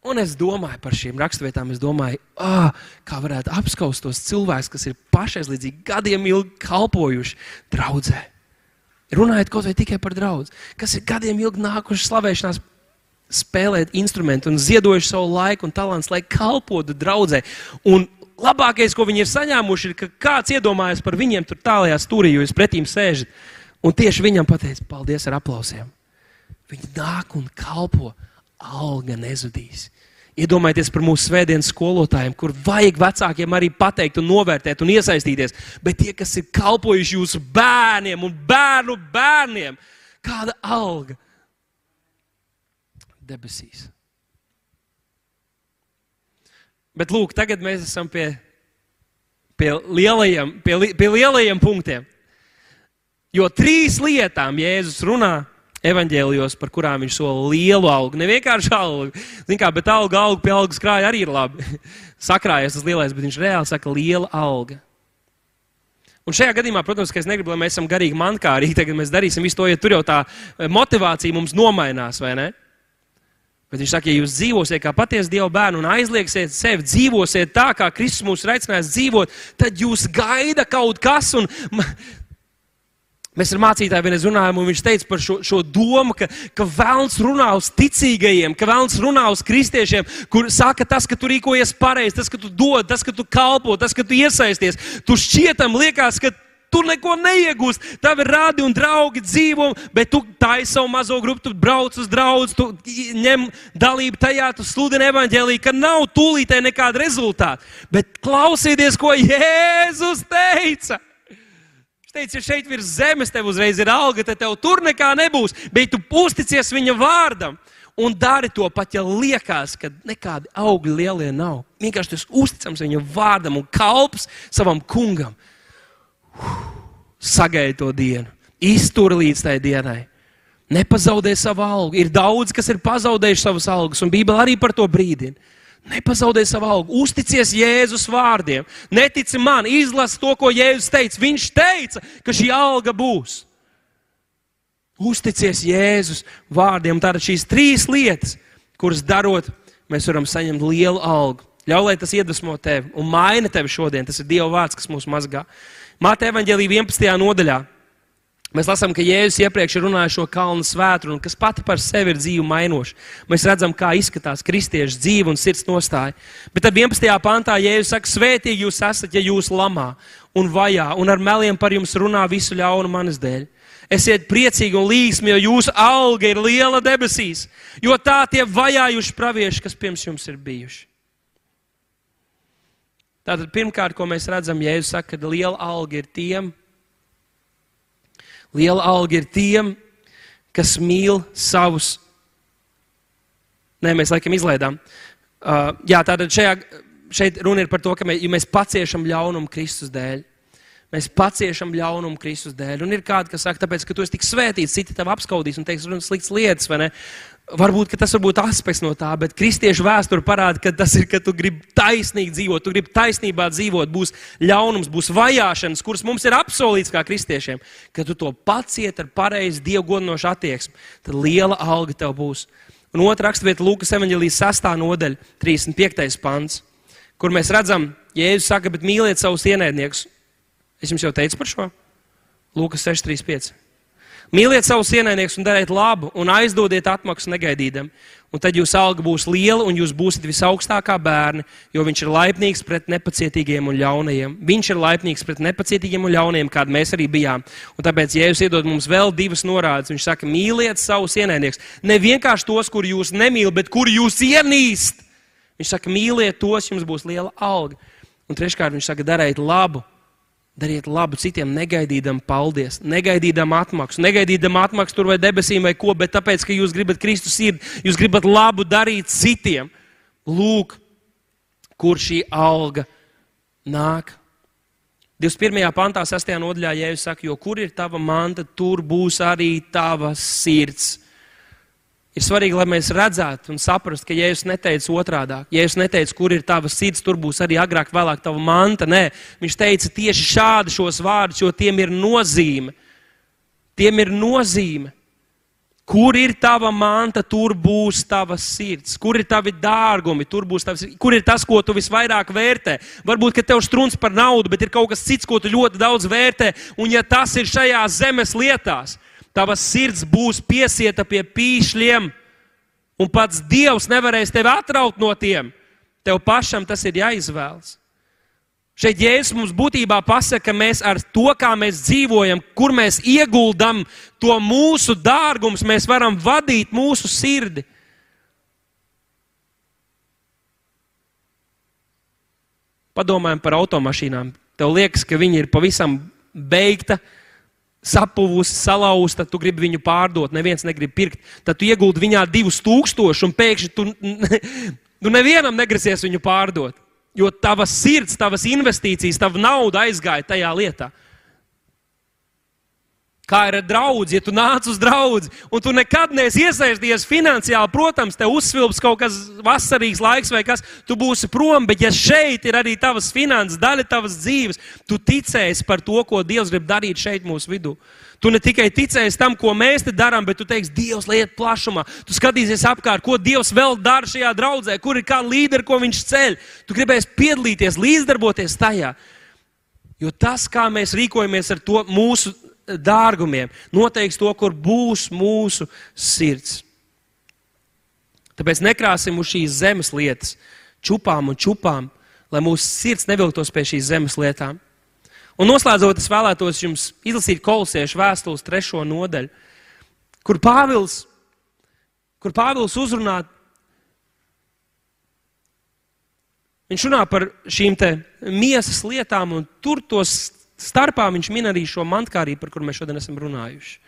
Un es domāju par šīm raksturvietām, es domāju, oh, kā varētu apskaust tos cilvēkus, kas ir pašaizliedzīgi gadiem ilgi kalpojuši draudzē. Runājot kaut vai tikai par draugu, kas ir gadiem ilgi nākuši slavēšanās, spēlēt instrumentu un ziedojuši savu laiku un talantu, lai kalpotu draudzē. Un labākais, ko viņi ir saņēmuši, ir, ka kāds iedomājas par viņiem tur tālajā stūrī, jo jūs pretīm sēžat. Un tieši viņam pateica, paldies ar aplausiem. Viņi nāk un kalpo, alga nezudīs. Iedomājieties par mūsu svētdienas skolotājiem, kur vajag vecākiem arī pateikt, un novērtēt un iesaistīties. Bet tie, kas ir kalpojuši jūsu bērniem un bērnu bērniem, kāda alga debesīs. Bet lūk, tagad mēs esam pie, pie, lielajiem, pie, pie lielajiem punktiem. Jo trīs lietām Jēzus runā evanģēlijos, par kurām viņš sola lielu algu. Ne vienkārši algu, kā, bet alga, alga pie algas krāja arī ir labi. Sakrājies tas lielais, bet viņš reāli saka liela alga. Un šajā gadījumā, protams, es negribu, lai mēs esam garīgi mankārīgi, tagad mēs darīsim visu to, ja tur jau tā eh, motivācija mums nomainās, vai ne? Bet viņš saka, ja jūs dzīvosiet kā patiesi Dieva bērni un aizliegsiet sevi, dzīvosiet tā, kā Kristus mūs ir aicinājis dzīvot, tad jūs gaida kaut kas. Un, Mēs ar mācītāju vienreiz runājām, un viņš teica par šo, šo domu, ka, ka vēlams runā uz ticīgajiem, ka vēlams runā uz kristiešiem, kur saka tas, ka tu rīkojies pareizi, tas, ka tu dod, tas, ka tu kalpo, tas, ka tu iesaisties. Tu šķietam liekas, ka tu neko neiegūsi. Tavi radi un draugi dzīvo, bet tu taisi savu mazo grupu, tu brauc uz draugu, tu ņem dalību tajā, tu sludini evaņģēlī, ka nav tūlītē nekāda rezultāta. Bet klausieties, ko Jēzus teica. Teica, ja šeit virs zemes tev uzreiz ir alga, tad tev tur nekā nebūs, bet tu uzticies viņa vārdam. Un dari to pat, ja liekas, ka nekādi augļi lielie nav. Vienkārši tas uzticams viņa vārdam un kalps savam kungam. Sagaidi to dienu, iztur līdz tai dienai. Nepazaudē savu algu. Ir daudz, kas ir pazaudējuši savas algas, un Bībele arī par to brīdina. Nepazaudē savu algu, uzticies Jēzus vārdiem. Netici man, izlasi to, ko Jēzus teica. Viņš teica, ka šī alga būs. Uzticies Jēzus vārdiem. Tātad šīs trīs lietas, kuras darot, mēs varam saņemt lielu algu. Ļauj, lai tas iedvesmo tevi un maina tevi šodien. Tas ir Dieva vārds, kas mūs mazgā. Māte evaņģēlī 11. nodaļā. Mēs lasām, ka Jēzus iepriekš ir runājis šo kalnu svētru, kas pati par sevi ir dzīve mainoša. Mēs redzam, kā izskatās kristiešu dzīve un sirds nostāja. Bet tad 11. pantā Jēzus saka, svētīgi jūs esat, ja jūs lamā un vajā un ar meliem par jums runā visu ļaunu manas dēļ. Esiet priecīgi un līgsmi, jo jūsu alga ir liela debesīs, jo tā tie vajājuši pravieši, kas pirms jums ir bijuši. Tātad pirmkārt, ko mēs redzam, Jēzus saka, ka liela alga ir tiem, liela alga ir tiem, kas mīl savus. Nē, mēs laikam izlaidām. Uh, jā, tātad šajā, šeit runa ir par to, ka mēs, ja mēs paciešam ļaunumu Kristus dēļ. Mēs paciešam ļaunumu Kristus dēļ. Un ir kādi, kas saka, tāpēc, ka tu esi tik svētīts, citi tev apskaudīs un teiks, runas sliktas lietas, vai ne? Varbūt tas būt aspekts no tā, bet kristiešu vēsture parāda, ka tas ir, ka tu gribi taisnīgi dzīvot, tu gribi taisnībā dzīvot, būs ļaunums, būs vajāšanas, kuras mums ir apsolīts kā kristiešiem. Kad tu to paciet ar pareizi dievgodinošu attieksmi, tad liela alga tev būs. Un otra raksturvieta Lūkas evanģelijas 6. nodaļa, 35. pants, kur mēs redzam, Jēzus saka, bet mīliet savus ienaidniekus. Es jums jau teicu par šo? Lūkas 6.35. Mīliet savus ienaidniekus un dariet labu, un aizdodiet atmaksu negaidīdam. Un tad jūsu alga būs liela, un jūs būsiet visaugstākā bērni, jo viņš ir laipnīgs pret nepacietīgiem un ļaunajiem. Viņš ir laipnīgs pret nepacietīgiem un ļaunajiem, kādi mēs arī bijām. Un tāpēc Jēzus iedod mums vēl divas norādes. Viņš saka, mīliet savus ienaidniekus. Ne vienkārši tos, kur jūs nemīlat, bet kur jūs ienīst. Viņš saka, mīliet tos, jums būs liela alga. Un treškārt viņš saka, dariet labu Dariet labu citiem, negaidīdam paldies, negaidīdam atmaksu, negaidīdam atmaksu tur vai debesīm vai ko, bet tāpēc, ka jūs gribat Kristus sirdi, jūs gribat labu darīt citiem. Lūk, kur šī alga nāk. 21. pantā, 6. nodaļā, Jēzus saka, jo kur ir tava manta, tur būs arī tava sirds. Ir svarīgi, lai mēs redzētu un saprastu, ka Jēzus neteica otrādi. Jēzus neteica, kur ir tava sirds, tur būs arī agrāk, vēlāk tava manta. Nē, viņš teica tieši šādi šos vārdus, jo tiem ir nozīme. Tiem ir nozīme. Kur ir tava manta, tur būs tava sirds. Kur ir tavi dārgumi, tur būs tavs. Kur ir tas, ko tu visvairāk vērtē? Varbūt, ka tev strūns par naudu, bet ir kaut kas cits, ko tu ļoti daudz vērtē. Un ja tas ir šajās zemes lietās, Tavas sirds būs piesieta pie pīšļiem, un pats Dievs nevarēs tevi atraut no tiem. Tev pašam tas ir jāizvēlas. Šeit Jēzus mums būtībā pasaka, ka mēs ar to, kā mēs dzīvojam, kur mēs ieguldam to mūsu dārgumus, mēs varam vadīt mūsu sirdi. Padomājam par automašīnām. Tev liekas, ka viņi ir pavisam beigta, sapuvusi, salauzta, tu gribi viņu pārdot, neviens negrib pirkt. Tad tu ieguldi viņā divus tūkstošus, un pēkšņi tu, tu nevienam negrasies viņu pārdot. Jo tavas sirds, tavas investīcijas, tava nauda aizgāja tajā lietā. Kā ir ar draugu, ja tu nāc uz draugu, un tu nekad neesi iesaistījies finansiāli, protams, te uzsvilps kaut kas vasarīgs laiks vai kas, tu būsi prom, bet ja šeit ir arī tavas finanses, daļa tavas dzīves, tu ticēsi par to, ko Dievs grib darīt šeit mūsu vidū. Tu ne tikai ticēsi tam, ko mēs te darām, bet tu teiksi, Dievs liet plašumā. Tu skatīsies apkārt, ko Dievs vēl dara šajā draudzē, kur ir kāda līdera, ko viņš ceļ. Tu gribēsi piedalīties, līdzdarboties tajā. Jo tas, kā mēs rīkojamies ar to mūsu dārgumiem, noteiks to, kur būs mūsu sirds. Tāpēc nekrāsim uz šīs zemes lietas, čupām un čupām, lai mūsu sirds nevilktos pie šīs zemes lietām. Un noslēdzot, es vēlētos jums izlasīt kolosiešu vēstules trešo nodaļu, kur Pāvils, kur Pāvils uzrunā. Viņš runā par šīm miesas lietām, un tur tos starpā viņš min arī šo mantkārību, par kuru mēs šodien esam runājuši.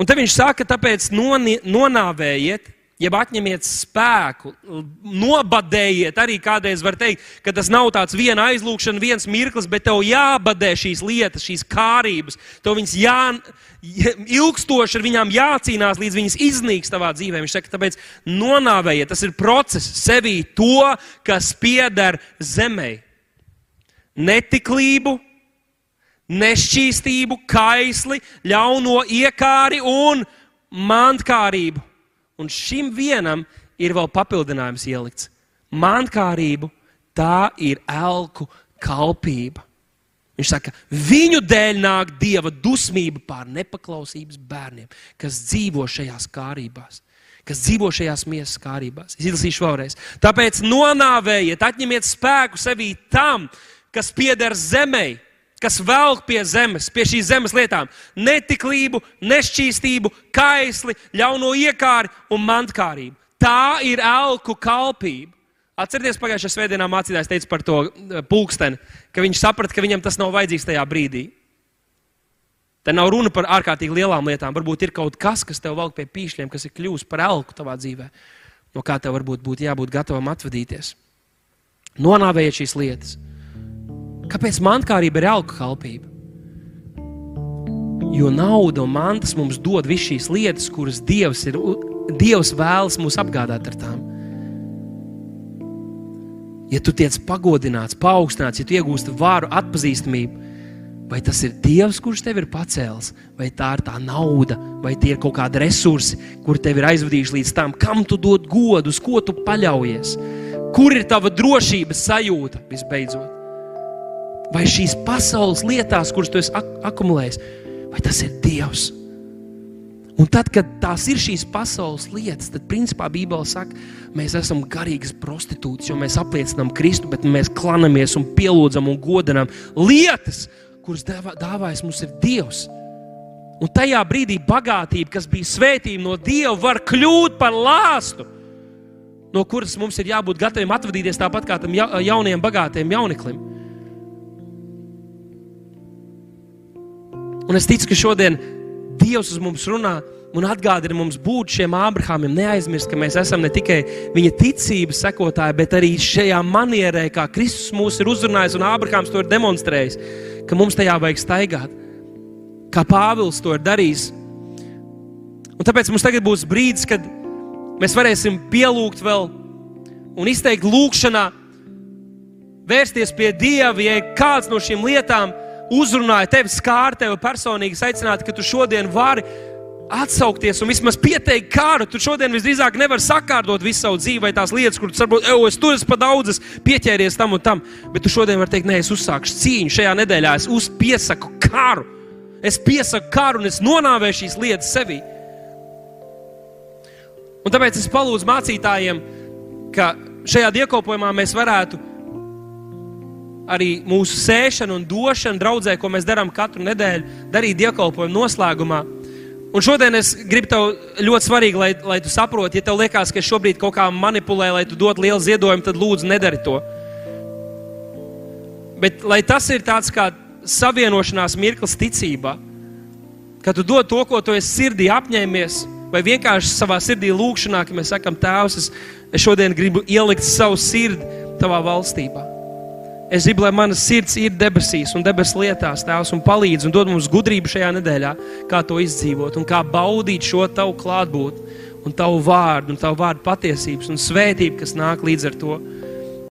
Un te viņš saka, tāpēc nonāvējiet, jeb atņemiet spēku, nobadējiet. Arī kādreiz var teikt, ka tas nav tāds viena aizlūgšana, viens mirklis, bet tev jābadē šīs lietas, šīs kārības. Tev viņas jā, ilgstoši ar viņām jācīnās, līdz viņas iznīks tavā dzīvē. Viņš saka, tāpēc nonāvējiet, tas ir process sevī to, kas pieder zemei netiklību, nešķīstību, kaisli, ļauno iekāri un mantkārību. Un šim vienam ir vēl papildinājums ielikts. Mantkārību tā ir elku kalpība. Viņš saka, viņu dēļ nāk dieva dusmība pār nepaklausības bērniem, kas dzīvo šajās kārībās, kas dzīvo šajās miesas kārībās. Es izlasīšu vēlreiz. Tāpēc nonāvējiet, atņemiet spēku sevī tam, kas pieder zemei, kas velk pie zemes, pie šīs zemes lietām - netiklību, nešķīstību, kaisli, ļauno iekāri un mantkārību. Tā ir elku kalpība. Atcerieties, pagājušajā svētdienā mācītājs teica par to eh, pulksteni, ka viņš saprata, ka viņam tas nav vajadzīgs tajā brīdī. Te nav runa par ārkārtīgi lielām lietām. Varbūt ir kaut kas, kas tev velk pie pīšļiem, kas ir kļuvis par elku tavā dzīvē, no kā tev varbūt būtu jābūt gatavam atvadīties. Nonāvējiet šīs lietas. Kāpēc mankārība ir alkoholība? Jo nauda un mantas mums dod visas šīs lietas, kuras Dievs, ir, Dievs vēlas mūs apgādāt ar tām. Ja tu tiec pagodināts, paaugstināts, ja tu iegūsti vāru, atpazīstamību, vai tas ir Dievs, kurš tev ir pacēlis, vai tā ir tā nauda, vai tie ir kaut kādi resursi, kur tev ir aizvadījuši līdz tam, kam tu dod godu, uz ko tu paļaujies, kur ir tava drošības sajūta visbeidzot vai šīs pasaules lietās, kuras tu esi ak akumulējis, vai tas ir Dievs. Un tad, kad tās ir šīs pasaules lietas, tad principā Bībele saka, mēs esam garīgas prostitūtas, jo mēs apliecinām Kristu, bet mēs klanamies un pielūdzam un godinām lietas, kuras dāvājas mums ir Dievs. Un tajā brīdī bagātība, kas bija svētība no Dieva, var kļūt par lāstu, no kuras mums ir jābūt gataviem atvadīties tāpat kā tam jaunajam, bagātajam jauneklim. Un es ticu, ka šodien Dievs uz mums runā un atgādina mums būt šiem Ābrahamiem. Neaizmirst, ka mēs esam ne tikai viņa ticības sekotāji, bet arī šajā manierē, kā Kristus mūs ir uzrunājis un Ābrahāms to ir demonstrējis, ka mums tajā vajag staigāt. Kā Pāvils to ir darījis. Un tāpēc mums tagad būs brīdis, kad mēs varēsim pielūgt vēl un izteikt lūgšanā, vērsties pie Dieva, ja kāds no šīm lietām ir uzrunāja tevi, skāra tevi personīgi, aicinātu, ka tu šodien vari atsaukties un vismaz pieteikt kāru. Tu šodien visdrīzāk nevari sakārtot visu savu dzīvi vai tās lietas, kuras varbūt, ej, es tur esmu pa daudz, pieķēries tam un tam. Bet tu šodien vari teikt, nē, es uzsākšu cīņu šajā nedēļā, es uzpiesaku karu. Es piesaku karu un es nonāvēšu šīs lietas sevī. Un tāpēc es palūdzu mācītājiem, ka šajā dievkalpojumā mēs varētu arī mūsu sēšanu un došanu draudzē, ko mēs darām katru nedēļu, darīt dievkalpojumu noslēgumā. Un šodien es gribu tev ļoti svarīgi, lai, lai tu saproti, ja tev liekas, ka es šobrīd kaut kā manipulēju, lai tu dotu lielu ziedojumu, tad lūdzu nedari to. Bet lai tas ir tāds kā savienošanās mirklis ticībā, ka tu dod to, ko tu esi sirdī apņēmies, vai vienkārši savā sirdī lūkšanā, ka mēs sakam, Tēvs, es, es šodien gribu ielikt savu sirdi tavā valstībā Es gribu, lai mana sirds ir debesīs un debesu lietās, Tēvs, un palīdz un dod mums gudrību šajā nedēļā, kā to izdzīvot un kā baudīt šo tavu klātbūtni un tavu vārdu un tavu vārdu patiesības un svētību, kas nāk līdz ar to.